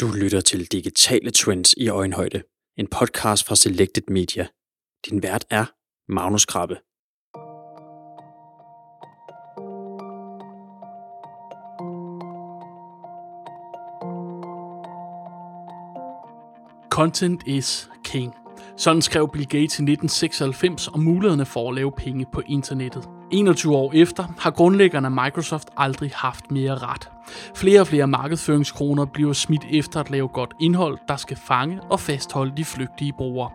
Du lytter til Digitale Trends i Øjenhøjde, en podcast fra Selected Media. Din vært er Magnus Krabbe. Content is king. Sådan skrev Bill Gates i 1996 om mulighederne for at lave penge på internettet. 21 år efter har grundlæggerne af Microsoft aldrig haft mere ret. Flere og flere markedsføringskroner bliver smidt efter at lave godt indhold, der skal fange og fastholde de flygtige brugere.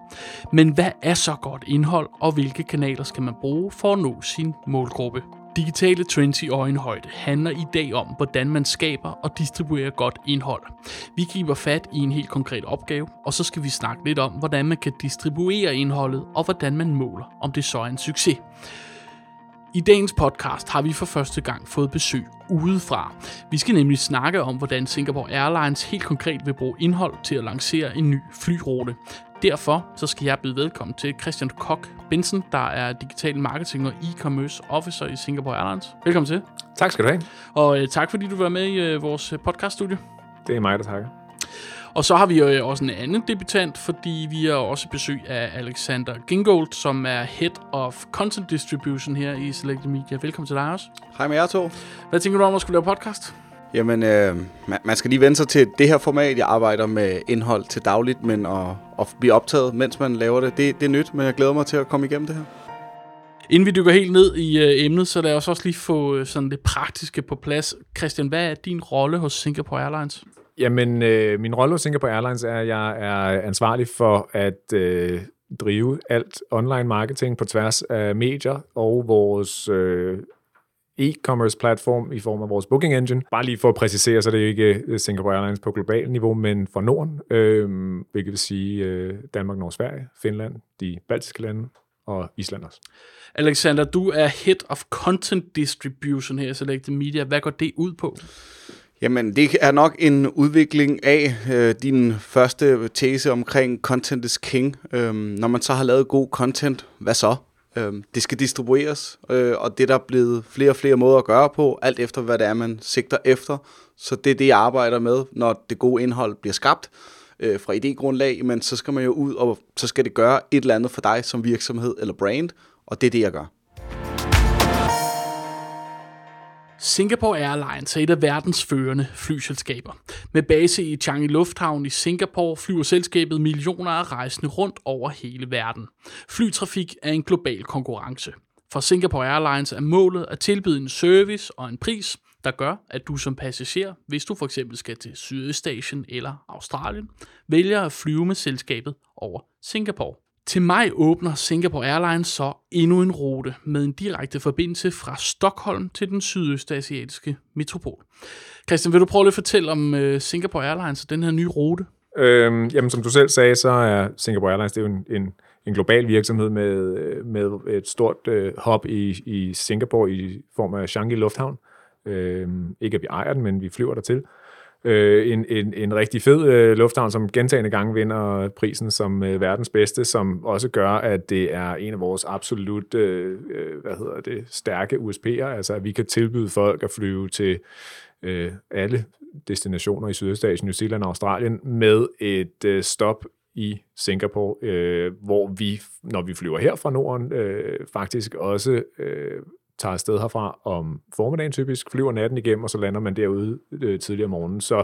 Men hvad er så godt indhold, og hvilke kanaler skal man bruge for at nå sin målgruppe? Digitale Trends i øjenhøjde handler i dag om, hvordan man skaber og distribuerer godt indhold. Vi griber fat i en helt konkret opgave, og så skal vi snakke lidt om, hvordan man kan distribuere indholdet, og hvordan man måler, om det så er en succes. I dagens podcast har vi for første gang fået besøg udefra. Vi skal nemlig snakke om, hvordan Singapore Airlines helt konkret vil bruge indhold til at lancere en ny flyrute. Derfor så skal jeg byde velkommen til Christian Kok Benson, der er digital marketing og e-commerce officer i Singapore Airlines. Velkommen til. Tak skal du have. Og øh, tak fordi du var med i øh, vores podcaststudie. Det er mig, der takker. Og så har vi jo øh, også en anden debutant, fordi vi har også besøg af Alexander Gingold, som er Head of Content Distribution her i Selected Media. Velkommen til dig også. Hej med jer to. Hvad tænker du om at skulle lave podcast? Jamen, øh, man, man skal lige vende sig til det her format. Jeg arbejder med indhold til dagligt, men at, at blive optaget, mens man laver det, det, det er nyt, men jeg glæder mig til at komme igennem det her. Inden vi dykker helt ned i øh, emnet, så lad os også lige få øh, sådan det praktiske på plads. Christian, hvad er din rolle hos Singapore Airlines? Jamen, øh, min rolle hos Singapore Airlines er, at jeg er ansvarlig for at øh, drive alt online marketing på tværs af medier og vores øh, e-commerce platform i form af vores booking engine. Bare lige for at præcisere, så det er ikke øh, Singapore Airlines på global niveau, men for Norden, øh, hvilket vil sige øh, Danmark, Norge, Sverige, Finland, de baltiske lande og Island også. Alexander, du er Head of Content Distribution her i Selected Media. Hvad går det ud på? Jamen, det er nok en udvikling af øh, din første tese omkring content is king. Øhm, når man så har lavet god content, hvad så? Øhm, det skal distribueres, øh, og det der er blevet flere og flere måder at gøre på, alt efter hvad det er, man sigter efter. Så det er det, jeg arbejder med, når det gode indhold bliver skabt øh, fra idégrundlag, men så skal man jo ud, og så skal det gøre et eller andet for dig som virksomhed eller brand, og det er det, jeg gør. Singapore Airlines er et af verdens førende flyselskaber. Med base i Changi Lufthavn i Singapore flyver selskabet millioner af rejsende rundt over hele verden. Flytrafik er en global konkurrence. For Singapore Airlines er målet at tilbyde en service og en pris, der gør, at du som passager, hvis du for eksempel skal til Sydøstasien eller Australien, vælger at flyve med selskabet over Singapore. Til maj åbner Singapore Airlines så endnu en rute med en direkte forbindelse fra Stockholm til den sydøstasiatiske metropol. Christian, vil du prøve at fortælle om uh, Singapore Airlines og den her nye rute? Øhm, jamen, som du selv sagde, så er Singapore Airlines det er jo en, en, en global virksomhed med, øh, med et stort øh, hop i, i Singapore i form af Changi Lufthavn. Øhm, ikke at vi ejer den, men vi flyver der til øh, en, en, en rigtig fed øh, lufthavn, som gentagende gange vinder prisen som øh, verdens bedste, som også gør, at det er en af vores absolut øh, øh hvad hedder det, stærke USP'er, altså at vi kan tilbyde folk at flyve til øh, alle destinationer i Sydøstasien, New Zealand og Australien med et øh, stop i Singapore, øh, hvor vi, når vi flyver her fra Norden, øh, faktisk også øh, tager afsted herfra om formiddagen typisk, flyver natten igennem, og så lander man derude øh, tidligere om morgenen. Så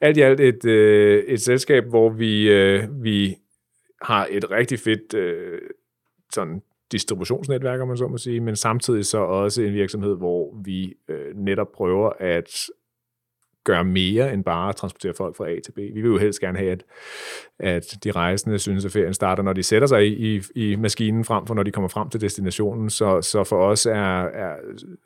alt i alt et, øh, et selskab, hvor vi, øh, vi har et rigtig fedt øh, sådan distributionsnetværk, om man så må sige, men samtidig så også en virksomhed, hvor vi øh, netop prøver at gøre mere end bare at transportere folk fra A til B. Vi vil jo helst gerne have, at, at de rejsende synes, at ferien starter, når de sætter sig i, i, i maskinen, frem for når de kommer frem til destinationen. Så, så for os er, er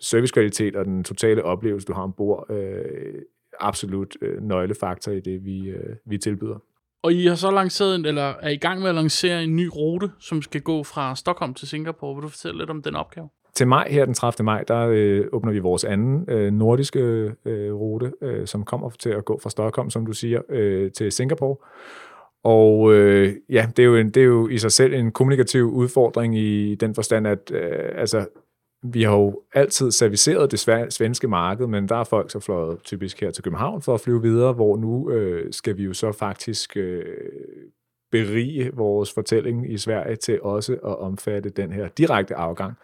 servicekvalitet og den totale oplevelse, du har ombord, øh, absolut øh, nøglefaktor i det, vi, øh, vi tilbyder. Og I har så lanceret, en, eller er i gang med at lancere en ny rute, som skal gå fra Stockholm til Singapore. Vil du fortælle lidt om den opgave? Til maj, her den 30. maj, der øh, åbner vi vores anden øh, nordiske øh, rute, øh, som kommer til at gå fra Stockholm, som du siger, øh, til Singapore. Og øh, ja, det er, jo en, det er jo i sig selv en kommunikativ udfordring i den forstand, at øh, altså, vi har jo altid serviceret det svenske marked, men der er folk så fløjet typisk her til København for at flyve videre, hvor nu øh, skal vi jo så faktisk øh, berige vores fortælling i Sverige til også at omfatte den her direkte afgang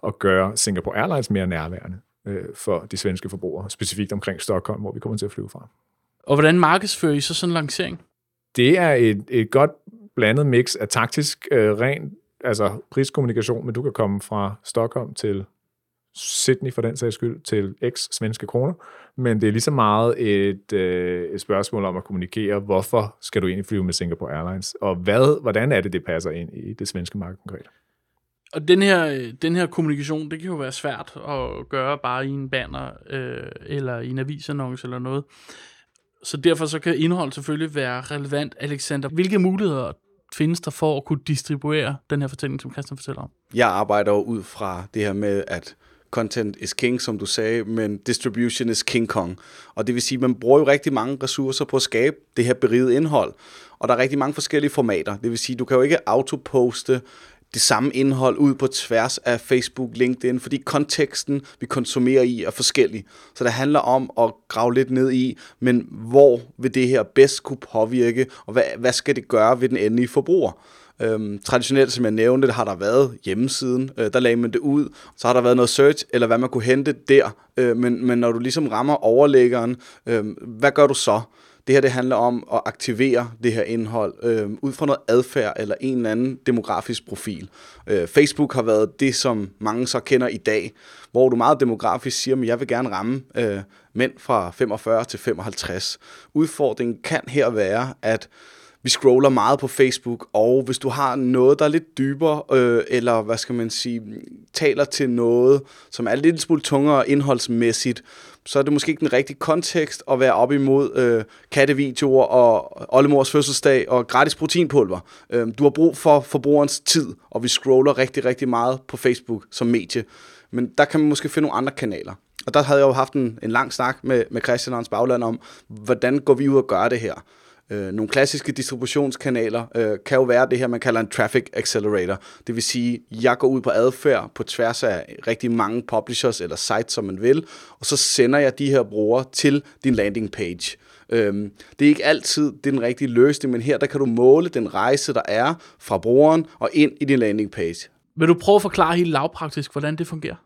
og gøre Singapore Airlines mere nærværende øh, for de svenske forbrugere, specifikt omkring Stockholm, hvor vi kommer til at flyve fra. Og hvordan markedsfører I så sådan en lancering? Det er et, et godt blandet mix af taktisk, øh, ren altså priskommunikation, men du kan komme fra Stockholm til Sydney for den sags skyld til x svenske kroner, men det er lige så meget et, øh, et spørgsmål om at kommunikere, hvorfor skal du egentlig flyve med Singapore Airlines, og hvad, hvordan er det, det passer ind i det svenske marked konkret. Og den her, den her kommunikation, det kan jo være svært at gøre bare i en banner, øh, eller i en avisannonce eller noget. Så derfor så kan indhold selvfølgelig være relevant. Alexander, hvilke muligheder findes der for at kunne distribuere den her fortælling, som Christian fortæller om? Jeg arbejder jo ud fra det her med, at content is king, som du sagde, men distribution is king kong. Og det vil sige, at man bruger jo rigtig mange ressourcer på at skabe det her beriget indhold. Og der er rigtig mange forskellige formater. Det vil sige, du kan jo ikke autoposte det samme indhold ud på tværs af Facebook, LinkedIn, fordi konteksten, vi konsumerer i, er forskellig. Så det handler om at grave lidt ned i, men hvor vil det her bedst kunne påvirke, og hvad, hvad skal det gøre ved den endelige forbruger? Øhm, traditionelt, som jeg nævnte, har der været hjemmesiden, øh, der lagde man det ud, så har der været noget search, eller hvad man kunne hente der, øh, men, men når du ligesom rammer overlæggeren, øh, hvad gør du så? Det her det handler om at aktivere det her indhold øh, ud fra noget adfærd eller en eller anden demografisk profil. Øh, Facebook har været det, som mange så kender i dag, hvor du meget demografisk siger, at jeg vil gerne ramme øh, mænd fra 45 til 55. Udfordringen kan her være, at vi scroller meget på Facebook, og hvis du har noget, der er lidt dybere, øh, eller hvad skal man sige, taler til noget, som er lidt smule tungere indholdsmæssigt, så er det måske ikke den rigtige kontekst at være op imod øh, kattevideoer og oldemors fødselsdag og gratis proteinpulver. Øh, du har brug for forbrugerens tid, og vi scroller rigtig, rigtig meget på Facebook som medie. Men der kan man måske finde nogle andre kanaler. Og der havde jeg jo haft en, en lang snak med, med Christian og hans bagland om, hvordan går vi ud og gør det her. Øh, nogle klassiske distributionskanaler øh, kan jo være det her, man kalder en traffic accelerator. Det vil sige, jeg går ud på adfærd på tværs af rigtig mange publishers eller sites, som man vil, og så sender jeg de her brugere til din landing page. Øhm, det er ikke altid det er den rigtige løsning, men her der kan du måle den rejse, der er fra brugeren og ind i din landing page. Vil du prøve at forklare helt lavpraktisk, hvordan det fungerer?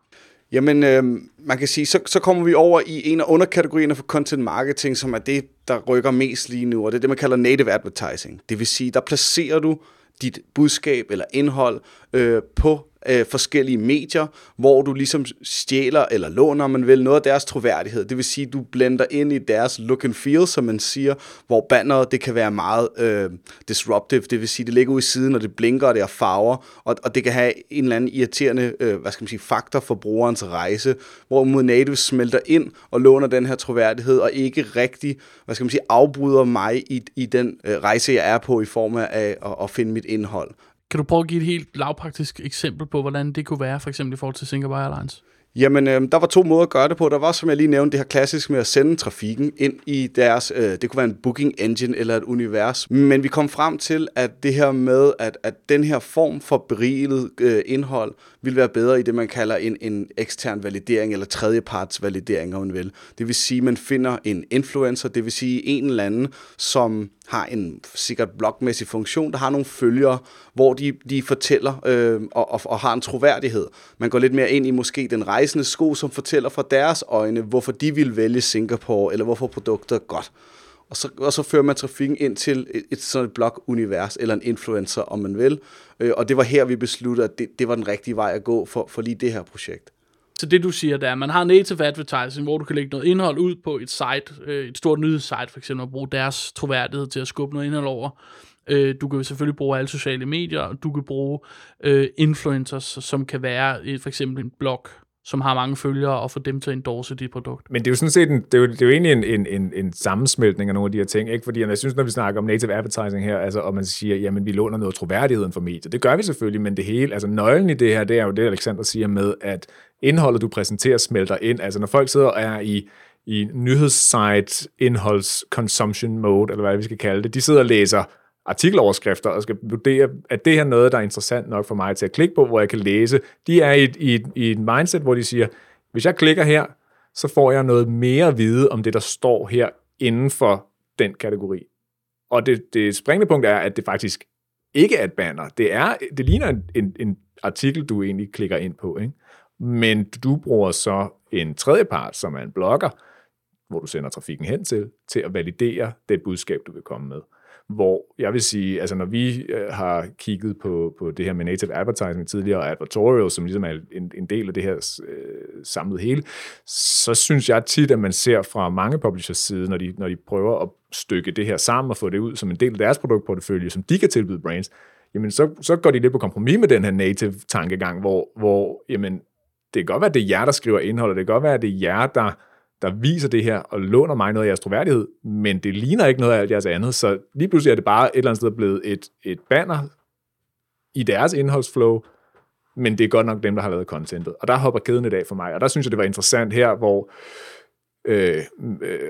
Jamen, øh, man kan sige, så, så kommer vi over i en af underkategorierne for content marketing, som er det, der rykker mest lige nu, og det er det, man kalder native advertising. Det vil sige, der placerer du dit budskab eller indhold øh, på øh, forskellige medier, hvor du ligesom stjæler eller låner, man vil, noget af deres troværdighed. Det vil sige, du blender ind i deres look and feel, som man siger, hvor banneret, det kan være meget øh, disruptive, det vil sige, det ligger ude i siden, og det blinker, og det er farver, og, og det kan have en eller anden irriterende, øh, hvad skal man sige, faktor for brugerens rejse, hvor mod native smelter ind og låner den her troværdighed, og ikke rigtig, hvad skal man sige, afbryder mig i, i den øh, rejse, jeg er på i form af at, at finde mit indhold. Kan du prøve at give et helt lavpraktisk eksempel på, hvordan det kunne være, for eksempel i forhold til Singapore Airlines? Jamen, øh, der var to måder at gøre det på. Der var, som jeg lige nævnte, det her klassisk med at sende trafikken ind i deres, øh, det kunne være en booking engine eller et univers. Men vi kom frem til, at det her med, at, at den her form for beriget øh, indhold vil være bedre i det, man kalder en, en ekstern validering eller tredjeparts validering, om man vil. Det vil sige, at man finder en influencer, det vil sige en eller anden, som har en sikkert blogmæssig funktion, der har nogle følgere, hvor de, de fortæller øh, og, og, og har en troværdighed. Man går lidt mere ind i måske den rejsende sko, som fortæller fra deres øjne, hvorfor de vil vælge Singapore, eller hvorfor produkter er godt. Og så, og så fører man trafikken ind til et, et sådan et blog-univers, eller en influencer, om man vil. Øh, og det var her, vi besluttede, at det, det var den rigtige vej at gå for, for lige det her projekt. Så det du siger, der er, at man har native advertising, hvor du kan lægge noget indhold ud på et site, øh, et stort nyhedssite for eksempel, og bruge deres troværdighed til at skubbe noget indhold over. Øh, du kan selvfølgelig bruge alle sociale medier, og du kan bruge øh, influencers, som kan være et, for eksempel en blog, som har mange følgere, og få dem til at endorse dit produkt. Men det er jo sådan set en, det er jo, det er jo egentlig en, en, en, en sammensmeltning af nogle af de her ting, ikke? fordi jeg synes, når vi snakker om native advertising her, altså, og man siger, jamen vi låner noget troværdigheden for medier, det gør vi selvfølgelig, men det hele, altså nøglen i det her, det er jo det, Alexander siger med, at indholdet, du præsenterer, smelter ind. Altså når folk sidder og er i, i nyhedssite indholds consumption mode, eller hvad vi skal kalde det, de sidder og læser artikeloverskrifter og skal vurdere, at det her noget, der er interessant nok for mig til at klikke på, hvor jeg kan læse. De er i et, i et, i et mindset, hvor de siger, hvis jeg klikker her, så får jeg noget mere at vide om det, der står her inden for den kategori. Og det, det springende punkt er, at det faktisk ikke er et banner. Det, er, det ligner en, en, en artikel, du egentlig klikker ind på. Ikke? Men du bruger så en tredjepart, som er en blogger, hvor du sender trafikken hen til, til at validere det budskab, du vil komme med. Hvor jeg vil sige, altså når vi øh, har kigget på, på det her med native advertising tidligere, og advertorial, som ligesom er en, en del af det her øh, samlede hele, så synes jeg tit, at man ser fra mange publishers side, når de, når de prøver at stykke det her sammen og få det ud som en del af deres produktportefølje, som de kan tilbyde brands, jamen så, så går de lidt på kompromis med den her native tankegang, hvor, hvor jamen, det kan godt være, at det er jer, der skriver indhold, og det kan godt være, at det er jer, der, der viser det her og låner mig noget af jeres troværdighed, men det ligner ikke noget af alt jeres andet, så lige pludselig er det bare et eller andet sted blevet et, et banner i deres indholdsflow, men det er godt nok dem, der har lavet contentet. Og der hopper kæden i dag for mig, og der synes jeg, det var interessant her, hvor øh, øh,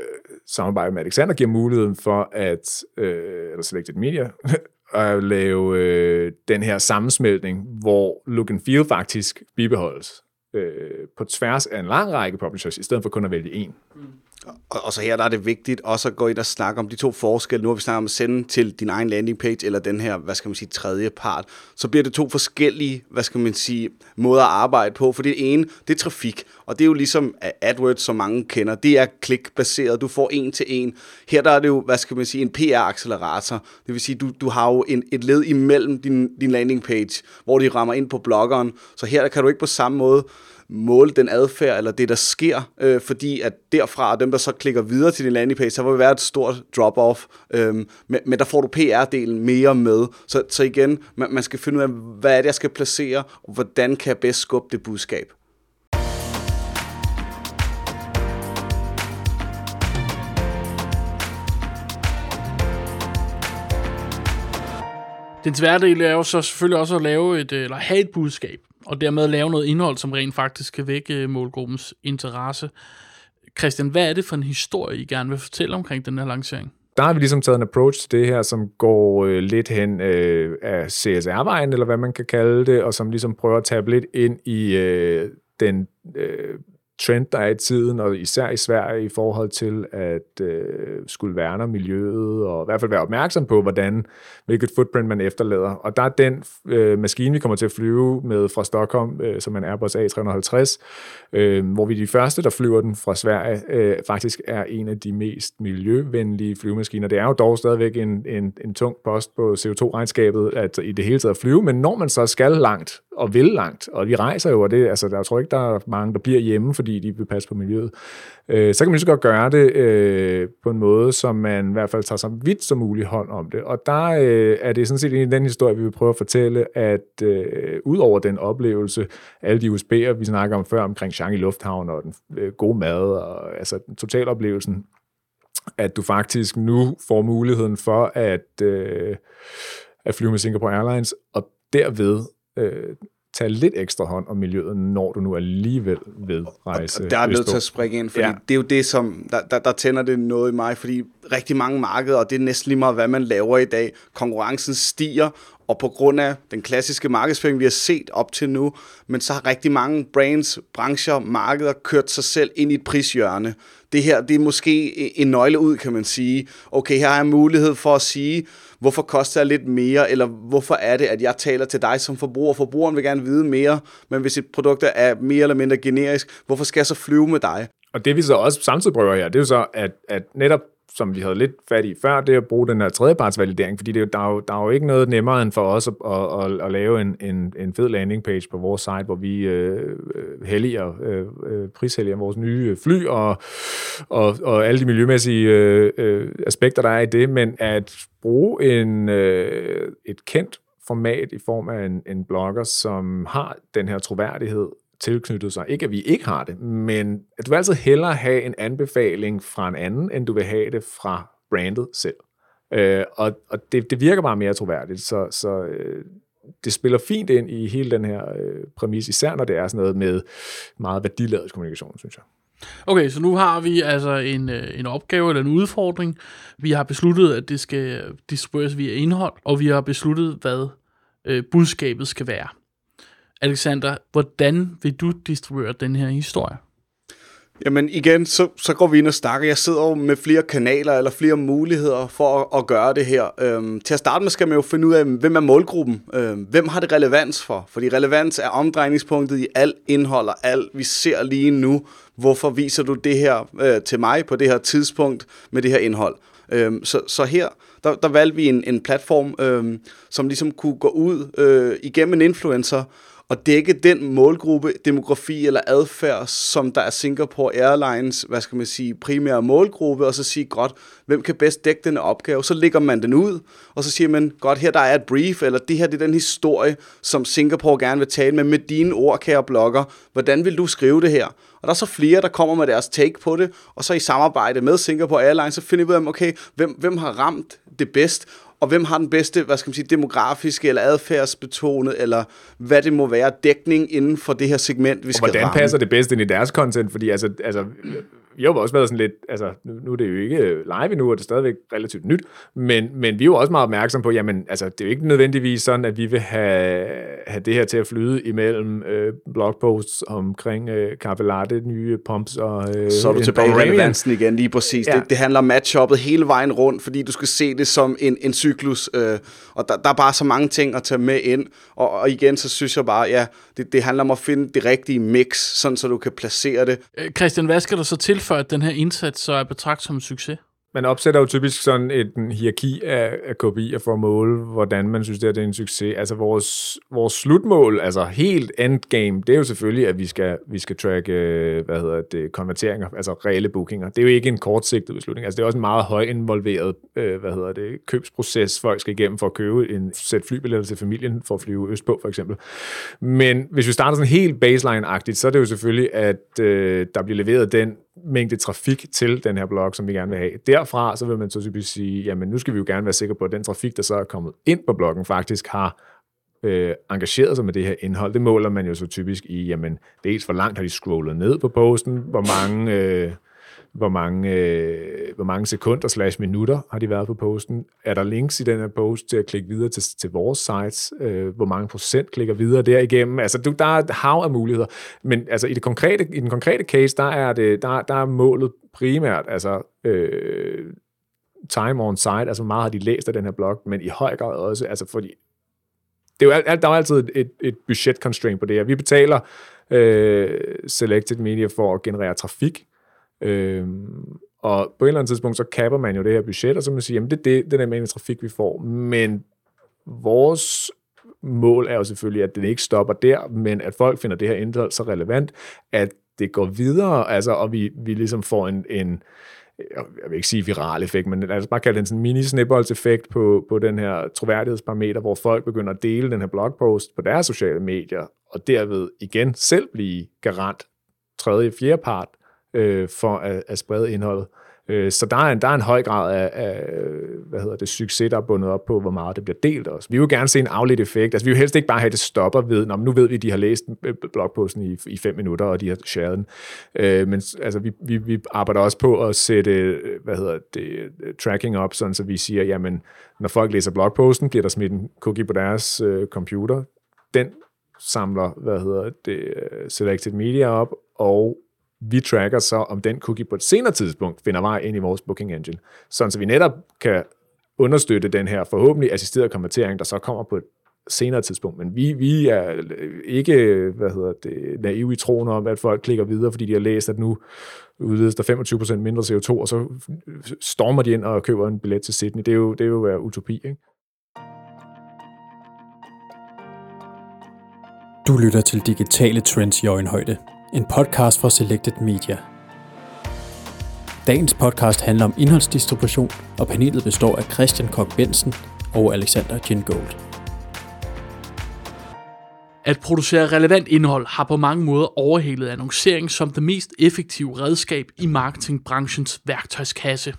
samarbejdet med Alexander giver muligheden for, at, øh, eller Selected Media, at lave øh, den her sammensmeltning, hvor look and feel faktisk bibeholdes øh, på tværs af en lang række publishers, i stedet for kun at vælge en. Mm. Og, og så her der er det vigtigt også at gå ind og snakke om de to forskelle. Nu har vi snakket om at sende til din egen landing page, eller den her, hvad skal man sige, tredje part. Så bliver det to forskellige, hvad skal man sige, måder at arbejde på. For det ene, det er trafik, og det er jo ligesom AdWords, som mange kender. Det er klikbaseret, du får en til en. Her der er det jo, hvad skal man sige, en PR-accelerator. Det vil sige, du, du har jo en, et led imellem din, din landing page, hvor de rammer ind på bloggeren. Så her der kan du ikke på samme måde måle den adfærd, eller det, der sker, øh, fordi at derfra, dem der så klikker videre til din landing page, så vil være et stort drop-off, øh, men, men der får du PR-delen mere med. Så, så igen, man, man skal finde ud af, hvad er det, jeg skal placere, og hvordan kan jeg bedst skubbe det budskab. Den svære del er jo så selvfølgelig også at lave et, øh, eller have et budskab og dermed lave noget indhold, som rent faktisk kan vække øh, målgruppens interesse. Christian, hvad er det for en historie, I gerne vil fortælle omkring den her lancering? Der har vi ligesom taget en approach til det her, som går øh, lidt hen øh, af CSR-vejen, eller hvad man kan kalde det, og som ligesom prøver at tabe lidt ind i øh, den øh, trend, der er i tiden, og især i Sverige i forhold til at øh, skulle værne om miljøet, og i hvert fald være opmærksom på, hvordan, hvilket footprint man efterlader. Og der er den øh, maskine, vi kommer til at flyve med fra Stockholm, øh, som en Airbus A350, øh, hvor vi de første, der flyver den fra Sverige, øh, faktisk er en af de mest miljøvenlige flyvemaskiner. Det er jo dog stadigvæk en, en, en tung post på CO2-regnskabet, at i det hele taget at flyve, men når man så skal langt, og vil langt, og vi rejser jo, og det, altså, der, jeg tror ikke, der er mange, der bliver hjemme, fordi de vil passe på miljøet, øh, så kan man lige så godt gøre det øh, på en måde, som man i hvert fald tager så vidt som muligt hånd om det. Og der øh, er det sådan set en den historie, vi vil prøve at fortælle, at øh, ud over den oplevelse, alle de USB'er, vi snakker om før, omkring Shanghai Lufthavn og den øh, gode mad, og altså totaloplevelsen, at du faktisk nu får muligheden for at, øh, at flyve med Singapore Airlines, og derved øh, tage lidt ekstra hånd om miljøet, når du nu alligevel ved rejse. Og der er nødt til at springe ind, fordi ja. det er jo det, som, der, der, der tænder det noget i mig, fordi rigtig mange markeder, og det er næsten lige meget, hvad man laver i dag, konkurrencen stiger, og på grund af den klassiske markedsføring, vi har set op til nu, men så har rigtig mange brands, brancher, markeder kørt sig selv ind i et prishjørne. Det her, det er måske en nøgle ud, kan man sige. Okay, her har jeg mulighed for at sige, hvorfor koster jeg lidt mere, eller hvorfor er det, at jeg taler til dig som forbruger. Forbrugeren vil gerne vide mere, men hvis et produkt er mere eller mindre generisk, hvorfor skal jeg så flyve med dig? Og det vi så også samtidig prøver her, det er jo så, at, at netop som vi havde lidt fat i før, det er at bruge den her tredjepartsvalidering, fordi det, der, er jo, der er jo ikke noget nemmere end for os at, at, at, at lave en, en, en fed landing page på vores site, hvor vi øh, øh helliger, øh, øh prishelliger vores nye øh, fly og, og, og alle de miljømæssige øh, øh, aspekter, der er i det, men at bruge en, øh, et kendt format i form af en, en blogger, som har den her troværdighed, tilknyttet sig. Ikke at vi ikke har det, men at du vil altid hellere have en anbefaling fra en anden, end du vil have det fra brandet selv. Øh, og og det, det virker bare mere troværdigt, så, så øh, det spiller fint ind i hele den her øh, præmis, især når det er sådan noget med meget værdiladet kommunikation, synes jeg. Okay, så nu har vi altså en, øh, en opgave eller en udfordring. Vi har besluttet, at det skal distribueres via indhold, og vi har besluttet, hvad øh, budskabet skal være. Alexander, hvordan vil du distribuere den her historie? Jamen igen, så, så går vi ind og snakker. Jeg sidder jo med flere kanaler eller flere muligheder for at, at gøre det her. Øhm, til at starte med skal man jo finde ud af, hvem er målgruppen? Øhm, hvem har det relevans for? Fordi relevans er omdrejningspunktet i alt indhold og alt, vi ser lige nu. Hvorfor viser du det her øh, til mig på det her tidspunkt med det her indhold? Øhm, så, så her, der, der valgte vi en, en platform, øhm, som ligesom kunne gå ud øh, igennem en influencer, og dække den målgruppe, demografi eller adfærd, som der er Singapore Airlines, hvad skal man sige, primære målgruppe, og så sige, godt, hvem kan bedst dække den opgave? Så lægger man den ud, og så siger man, godt, her der er et brief, eller det her det er den historie, som Singapore gerne vil tale med, med dine ord, kære blogger. Hvordan vil du skrive det her? Og der er så flere, der kommer med deres take på det, og så i samarbejde med Singapore Airlines, så finder vi ud af, okay, hvem, hvem har ramt det bedst, og hvem har den bedste, hvad skal man sige, demografiske eller adfærdsbetonet, eller hvad det må være, dækning inden for det her segment, vi og skal hvordan ramme. passer det bedst ind i deres content? Fordi altså, altså vi har jo også været sådan lidt, altså nu, nu er det jo ikke live endnu, og det er stadigvæk relativt nyt, men, men vi er jo også meget opmærksom på, jamen altså det er jo ikke nødvendigvis sådan, at vi vil have, have det her til at flyde imellem øh, blogposts omkring øh, kaffe latte, nye pumps og øh, Så er du tilbage i relevansen igen, lige præcis. Ja. Det, det handler om matchuppet hele vejen rundt, fordi du skal se det som en, en cyklus, øh, og der, der er bare så mange ting at tage med ind, og, og igen, så synes jeg bare, ja, det, det handler om at finde det rigtige mix, sådan så du kan placere det. Øh, Christian, hvad skal der så til, for at den her indsats så er betragtet som en succes? Man opsætter jo typisk sådan et en hierarki af, af KPI'er for at måle, hvordan man synes, det, her, det er en succes. Altså vores, vores slutmål, altså helt endgame, det er jo selvfølgelig, at vi skal, vi skal track, øh, hvad hedder det, konverteringer, altså reelle bookinger. Det er jo ikke en kortsigtet beslutning. Altså det er også en meget høj involveret, øh, hvad hedder det, købsproces, folk skal igennem for at købe en sæt flybilletter til familien for at flyve østpå, for eksempel. Men hvis vi starter sådan helt baseline-agtigt, så er det jo selvfølgelig, at øh, der bliver leveret den mængde trafik til den her blog, som vi gerne vil have. Derfra, så vil man så typisk sige, jamen nu skal vi jo gerne være sikre på, at den trafik, der så er kommet ind på bloggen, faktisk har øh, engageret sig med det her indhold. Det måler man jo så typisk i, jamen dels hvor langt har de scrollet ned på posten, hvor mange... Øh, hvor mange, øh, hvor mange sekunder slash minutter har de været på posten? Er der links i den her post til at klikke videre til, til vores sites? Øh, hvor mange procent klikker videre derigennem? Altså, du, der er et hav af muligheder. Men altså, i, det konkrete, i den konkrete case, der er, det, der, der er målet primært altså, øh, time on site, altså hvor meget har de læst af den her blog, men i høj grad også, altså fordi det er jo, alt- der er jo altid et, et budget constraint på det her. Vi betaler øh, Selected Media for at generere trafik, Øh, og på et eller andet tidspunkt, så kapper man jo det her budget, og så må man sige, jamen det er det, den her mængde trafik, vi får. Men vores mål er jo selvfølgelig, at det ikke stopper der, men at folk finder det her indhold så relevant, at det går videre, altså, og vi, vi ligesom får en, en jeg vil ikke sige viral effekt, men lad os bare kalde det en sådan mini effekt på, på den her troværdighedsparameter, hvor folk begynder at dele den her blogpost på deres sociale medier, og derved igen selv blive garant tredje, fjerde part øh, for at, at sprede indholdet. Øh, så der er, en, der er en høj grad af, af hvad hedder det, succes, der er bundet op på, hvor meget det bliver delt også. Vi vil jo gerne se en afledt effekt. Altså, vi vil helst ikke bare have, at det stopper ved, Nå, nu ved vi, at de har læst øh, blogposten i, i fem minutter, og de har shared den. Øh, men altså, vi, vi, vi arbejder også på at sætte hvad hedder det, tracking op, sådan så vi siger, jamen, når folk læser blogposten, bliver der smidt en cookie på deres øh, computer. Den samler, hvad hedder det, øh, selected media op, og vi tracker så, om den cookie på et senere tidspunkt finder vej ind i vores booking engine. Sådan så vi netop kan understøtte den her forhåbentlig assisterede konvertering, der så kommer på et senere tidspunkt. Men vi, vi er øh, ikke øh, hvad hedder det, naive i troen om, at folk klikker videre, fordi de har læst, at nu udledes der 25% mindre CO2, og så øh, stormer de ind og køber en billet til Sydney. Det er jo, det er jo være utopi, ikke? Du lytter til Digitale Trends i øjenhøjde. En podcast fra Selected Media. Dagens podcast handler om indholdsdistribution, og panelet består af Christian Kok Bensen og Alexander Gin Gold. At producere relevant indhold har på mange måder overhalet annoncering som det mest effektive redskab i marketingbranchens værktøjskasse.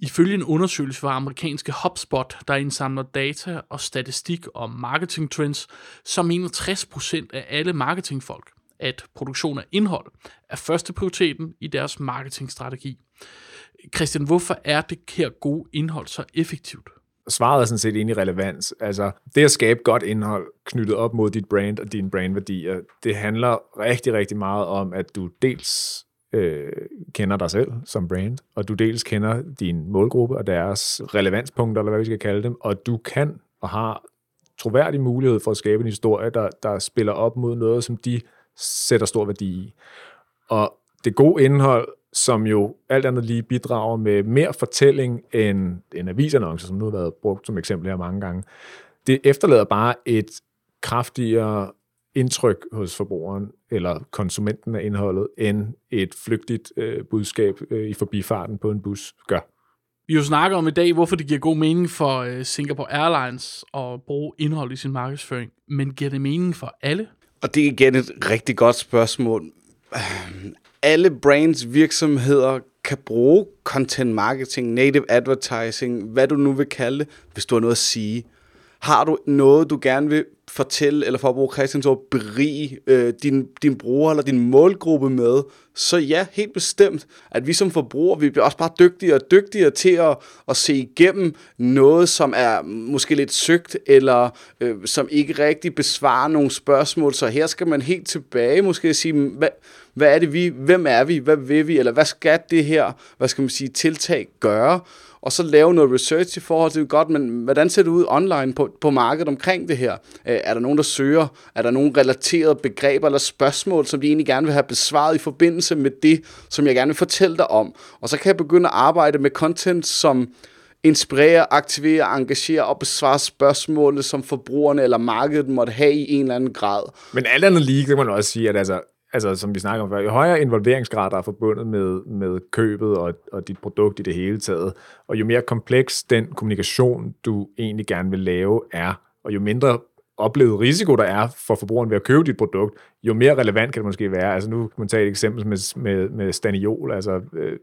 Ifølge en undersøgelse fra amerikanske HubSpot, der indsamler data og statistik om marketing trends, så mener 60% af alle marketingfolk, at produktion af indhold er første prioriteten i deres marketingstrategi. Christian, hvorfor er det her gode indhold så effektivt? Svaret er sådan set egentlig relevans. Altså, det at skabe godt indhold knyttet op mod dit brand og dine brandværdier, det handler rigtig, rigtig meget om, at du dels øh, kender dig selv som brand, og du dels kender din målgruppe og deres relevanspunkter, eller hvad vi skal kalde dem, og du kan og har troværdig mulighed for at skabe en historie, der, der spiller op mod noget, som de sætter stor værdi i. Og det gode indhold, som jo alt andet lige bidrager med mere fortælling end en avisannonce, som nu har været brugt som eksempel her mange gange, det efterlader bare et kraftigere indtryk hos forbrugeren eller konsumenten af indholdet, end et flygtigt øh, budskab øh, i forbifarten på en bus gør. Vi jo snakker om i dag, hvorfor det giver god mening for øh, Singapore Airlines at bruge indhold i sin markedsføring, men giver det mening for alle? Og det er igen et rigtig godt spørgsmål. Alle brands virksomheder kan bruge content marketing, native advertising, hvad du nu vil kalde det, hvis du har noget at sige. Har du noget, du gerne vil fortælle, eller for at bruge Christians ord, berige øh, din, din bruger eller din målgruppe med, så ja, helt bestemt, at vi som forbrugere, vi bliver også bare dygtigere og dygtigere til at, at se igennem noget, som er måske lidt søgt, eller øh, som ikke rigtig besvarer nogle spørgsmål. Så her skal man helt tilbage måske sige, hvad, hvad er det vi, hvem er vi, hvad vil vi, eller hvad skal det her, hvad skal man sige, tiltag gøre? Og så lave noget research i forhold til godt, men hvordan ser det ud online på, på markedet omkring det her? Øh, er der nogen, der søger? Er der nogen relaterede begreber eller spørgsmål, som de egentlig gerne vil have besvaret i forbindelse med det, som jeg gerne vil fortælle dig om? Og så kan jeg begynde at arbejde med content, som inspirerer, aktiverer, engagerer og besvare spørgsmålene, som forbrugerne eller markedet måtte have i en eller anden grad. Men alt andet lige, kan man også sige, at altså, altså som vi snakker om før, jo højere involveringsgrad der er forbundet med, med købet og, og dit produkt i det hele taget, og jo mere kompleks den kommunikation, du egentlig gerne vil lave, er, og jo mindre oplevet risiko, der er for forbrugeren ved at købe dit produkt, jo mere relevant kan det måske være. Altså nu kan man tage et eksempel med, med, med staniol. Altså, øh,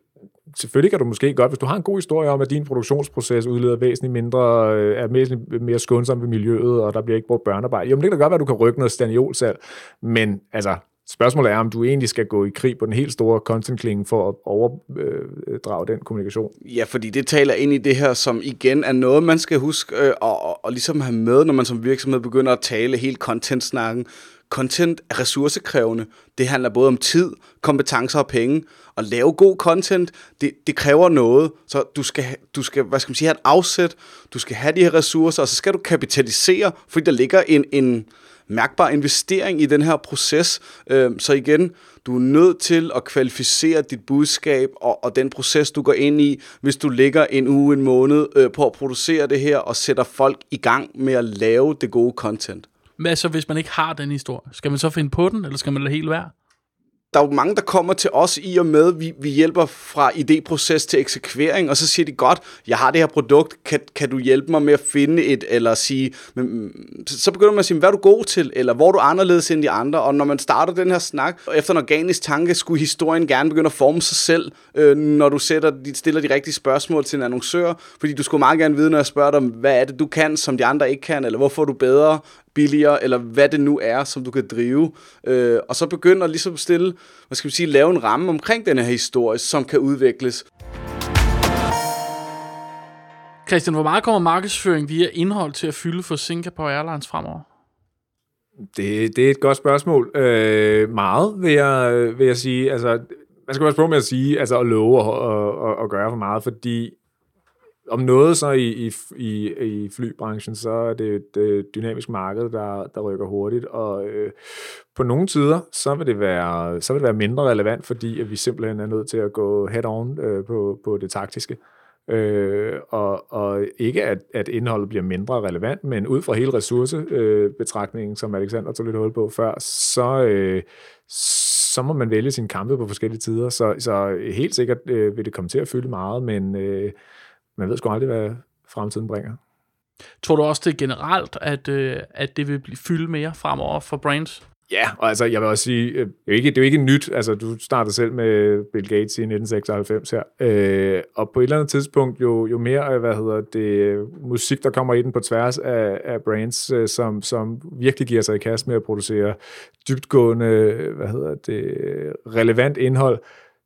selvfølgelig kan du måske godt, hvis du har en god historie om, at din produktionsproces udleder væsentligt mindre, øh, er væsentligt mere skånsom ved miljøet, og der bliver ikke brugt børnearbejde. Jo, men det kan godt være, at du kan rykke noget staniolsalg, men altså, Spørgsmålet er, om du egentlig skal gå i krig på den helt store content for at overdrage øh, den kommunikation. Ja, fordi det taler ind i det her, som igen er noget, man skal huske øh, og, og, ligesom have med, når man som virksomhed begynder at tale helt content-snakken. Content er ressourcekrævende. Det handler både om tid, kompetencer og penge. At lave god content, det, det kræver noget. Så du skal, du skal, hvad skal man sige, have et afsæt. Du skal have de her ressourcer, og så skal du kapitalisere, fordi der ligger en, en, mærkbar investering i den her proces. Øh, så igen, du er nødt til at kvalificere dit budskab og, og den proces, du går ind i, hvis du ligger en uge, en måned øh, på at producere det her og sætter folk i gang med at lave det gode content. Men så, hvis man ikke har den historie, skal man så finde på den, eller skal man lade helt være? Der er jo mange, der kommer til os i og med, vi, vi hjælper fra idéproces til eksekvering, og så siger de, godt, jeg har det her produkt, kan, kan du hjælpe mig med at finde et, eller sige, men, mm, så begynder man at sige, hvad er du god til, eller hvor er du anderledes end de andre, og når man starter den her snak, og efter en organisk tanke, skulle historien gerne begynde at forme sig selv, øh, når du sætter, stiller de rigtige spørgsmål til en annoncør, fordi du skulle meget gerne vide, når jeg spørger dig, hvad er det, du kan, som de andre ikke kan, eller hvorfor er du bedre, billigere, eller hvad det nu er, som du kan drive. Øh, og så begynder ligesom stille, hvad skal vi sige, lave en ramme omkring den her historie, som kan udvikles. Christian, hvor meget kommer markedsføring via indhold til at fylde for Singapore Airlines fremover? Det, det er et godt spørgsmål. Øh, meget, vil jeg, vil jeg sige. Altså, man skal være på med at sige, altså at love og, og, og, og gøre for meget, fordi om noget så i, i, i, i flybranchen, så er det øh, et dynamisk marked, der, der rykker hurtigt, og øh, på nogle tider, så vil, det være, så vil det være mindre relevant, fordi at vi simpelthen er nødt til at gå head-on øh, på, på det taktiske. Øh, og, og ikke at, at indholdet bliver mindre relevant, men ud fra hele ressourcebetragtningen, øh, som Alexander tog lidt hul på før, så, øh, så må man vælge sine kampe på forskellige tider. Så, så helt sikkert øh, vil det komme til at fylde meget, men øh, man ved sgu aldrig, hvad fremtiden bringer. Tror du også det er generelt, at, øh, at det vil blive fylde mere fremover for brands? Ja, og altså, jeg vil også sige, øh, det er jo ikke, det er jo ikke nyt, altså du startede selv med Bill Gates i 1996 her, øh, og på et eller andet tidspunkt, jo, jo mere, hvad hedder det, musik, der kommer i den på tværs af, af brands, øh, som, som virkelig giver sig i kast med at producere dybtgående, hvad hedder det, relevant indhold,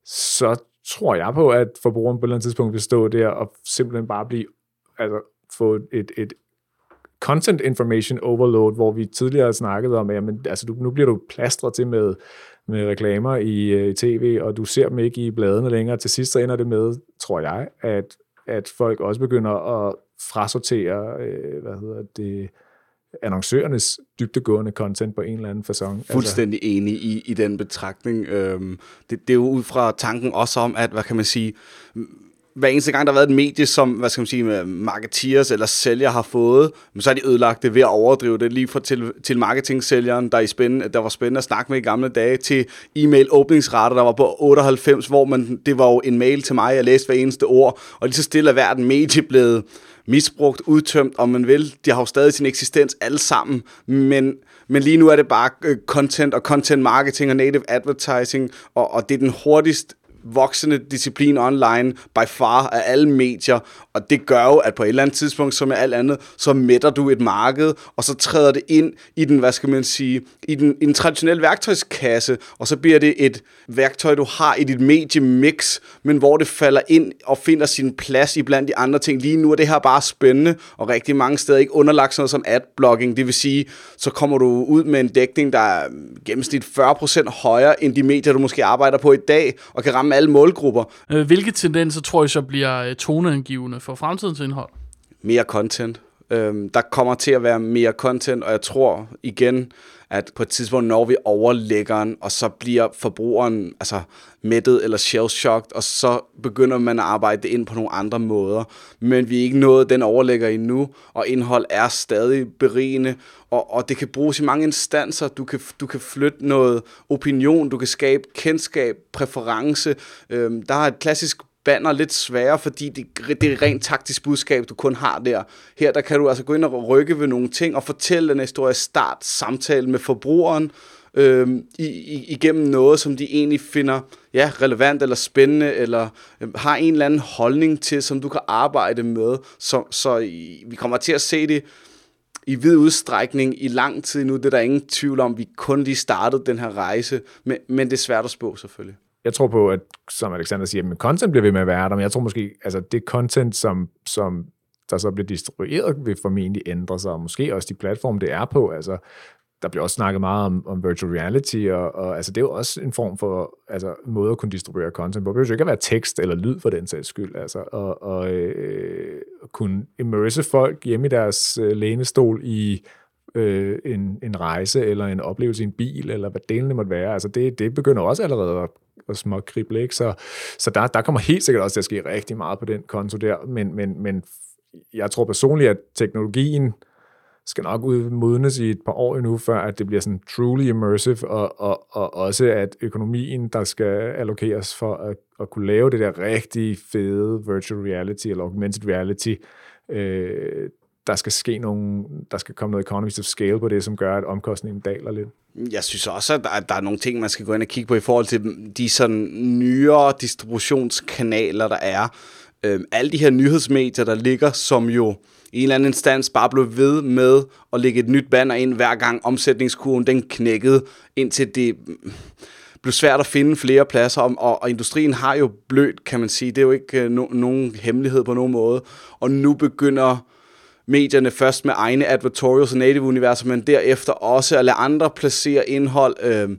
så tror jeg på, at forbrugeren på et eller andet tidspunkt vil stå der og simpelthen bare blive, altså få et, et content information overload, hvor vi tidligere snakkede om, at jamen, altså, du, nu bliver du plastret til med, med reklamer i, øh, i tv, og du ser dem ikke i bladene længere. Til sidst så ender det med, tror jeg, at, at folk også begynder at frasortere, øh, hvad hedder det, annoncørernes dybtegående content på en eller anden façon. Altså- Fuldstændig altså. enig i, i den betragtning. Øhm, det, det er jo ud fra tanken også om, at, hvad kan man sige, hver eneste gang, der har været et medie, som, hvad skal man sige, marketeers eller sælger har fået, så har de ødelagt det ved at overdrive det, lige fra til, til marketing-sælgeren, der, i spændende, der var spændende at snakke med i gamle dage, til e-mail åbningsrater, der var på 98, hvor man, det var jo en mail til mig, jeg læste hver eneste ord, og lige så stille er verden medie blevet misbrugt, udtømt, om man vil. De har jo stadig sin eksistens alle sammen, men, men lige nu er det bare øh, content og content marketing og native advertising, og, og det er den hurtigst voksende disciplin online by far af alle medier, og det gør jo, at på et eller andet tidspunkt, som med alt andet, så mætter du et marked, og så træder det ind i den, hvad skal man sige, i den, i den traditionelle værktøjskasse, og så bliver det et værktøj, du har i dit mediemix, men hvor det falder ind og finder sin plads i blandt de andre ting. Lige nu er det her bare spændende, og rigtig mange steder ikke underlagt sådan noget som adblocking, det vil sige, så kommer du ud med en dækning, der er gennemsnit 40% højere end de medier, du måske arbejder på i dag, og kan ramme alle målgrupper. Øh, hvilke tendenser tror I så bliver øh, toneangivende for fremtidens indhold? Mere content. Øhm, der kommer til at være mere content, og jeg tror igen, at på et tidspunkt når vi overlæggeren, og så bliver forbrugeren altså, mættet eller shell-shocked, og så begynder man at arbejde det ind på nogle andre måder. Men vi er ikke nået den overlægger endnu, og indhold er stadig berigende, og, og det kan bruges i mange instanser. Du kan, du kan flytte noget opinion, du kan skabe kendskab, præference. Øhm, der er et klassisk banner lidt sværere, fordi det, det er rent taktisk budskab, du kun har der. Her der kan du altså gå ind og rykke ved nogle ting og fortælle den historie, start samtale med forbrugeren øh, i, i, igennem noget, som de egentlig finder ja, relevant eller spændende, eller øh, har en eller anden holdning til, som du kan arbejde med. Så, så i, vi kommer til at se det i vid udstrækning i lang tid nu. Det er der ingen tvivl om. Vi kun lige startede den her rejse, men, men det er svært at spå selvfølgelig jeg tror på, at som Alexander siger, at content bliver ved med at være der, men jeg tror måske, altså det content, som, som der så bliver distribueret, vil formentlig ændre sig, og måske også de platforme, det er på. Altså, der bliver også snakket meget om, om virtual reality, og, og altså, det er jo også en form for altså, måde at kunne distribuere content på. Det behøver ikke at være tekst eller lyd for den sags skyld. Altså, og, og øh, kunne immerse folk hjemme i deres øh, lænestol i øh, en, en rejse eller en oplevelse i en bil, eller hvad delene måtte være. Altså det, det begynder også allerede at, at småkrible, ikke? Så, så der, der kommer helt sikkert også til at ske rigtig meget på den konto der, men, men, men jeg tror personligt, at teknologien skal nok udmodnes i et par år endnu, før at det bliver sådan truly immersive, og, og, og også at økonomien, der skal allokeres for at, at kunne lave det der rigtig fede virtual reality eller augmented reality, øh, der skal ske nogle, der skal komme noget economies of scale på det, som gør, at omkostningen daler lidt. Jeg synes også, at der, der er nogle ting, man skal gå ind og kigge på i forhold til de sådan nyere distributionskanaler, der er. Øhm, alle de her nyhedsmedier, der ligger, som jo i en eller anden instans bare blev ved med at lægge et nyt banner ind, hver gang omsætningskurven den knækkede, indtil det blev svært at finde flere pladser, og, og industrien har jo blødt, kan man sige. Det er jo ikke øh, no, nogen hemmelighed på nogen måde. Og nu begynder medierne først med egne advertorials og native-universer, men derefter også at lade andre placere indhold. Øh,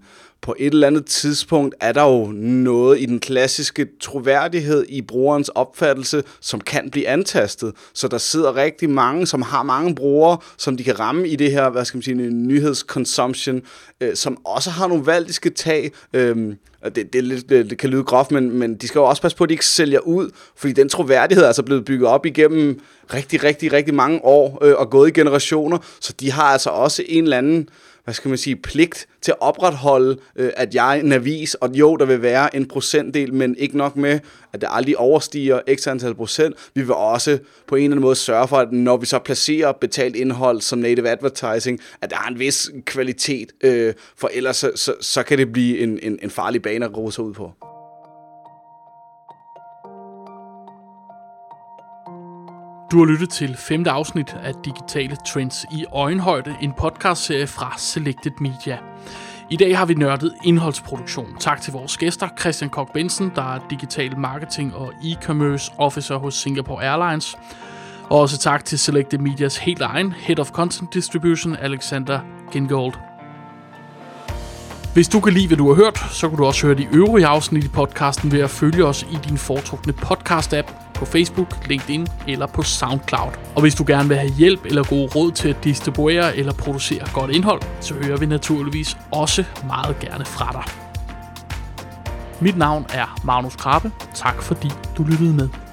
på et eller andet tidspunkt er der jo noget i den klassiske troværdighed i brugerens opfattelse, som kan blive antastet. Så der sidder rigtig mange, som har mange brugere, som de kan ramme i det her, hvad skal man sige, nyhedsconsumption, øh, som også har nogle valg, de skal tage. Øh, det, det, det, det kan lyde groft, men, men de skal jo også passe på, at de ikke sælger ud, fordi den troværdighed er altså blevet bygget op igennem rigtig, rigtig, rigtig mange år øh, og gået i generationer, så de har altså også en eller anden hvad skal man sige, pligt til at opretholde, øh, at jeg er en avis, og jo, der vil være en procentdel, men ikke nok med, at det aldrig overstiger x antal procent. Vi vil også på en eller anden måde sørge for, at når vi så placerer betalt indhold som native advertising, at der er en vis kvalitet, øh, for ellers så, så, så kan det blive en, en, en farlig bane at rose ud på. Du har lyttet til femte afsnit af Digitale Trends i Øjenhøjde, en podcastserie fra Selected Media. I dag har vi nørdet indholdsproduktion. Tak til vores gæster, Christian Kok Benson, der er digital marketing og e-commerce officer hos Singapore Airlines. Og også tak til Selected Medias helt egen Head of Content Distribution, Alexander Gingold. Hvis du kan lide, hvad du har hørt, så kan du også høre de øvrige afsnit i podcasten ved at følge os i din foretrukne podcast-app på Facebook, LinkedIn eller på SoundCloud. Og hvis du gerne vil have hjælp eller gode råd til at distribuere eller producere godt indhold, så hører vi naturligvis også meget gerne fra dig. Mit navn er Magnus Krabbe. Tak fordi du lyttede med.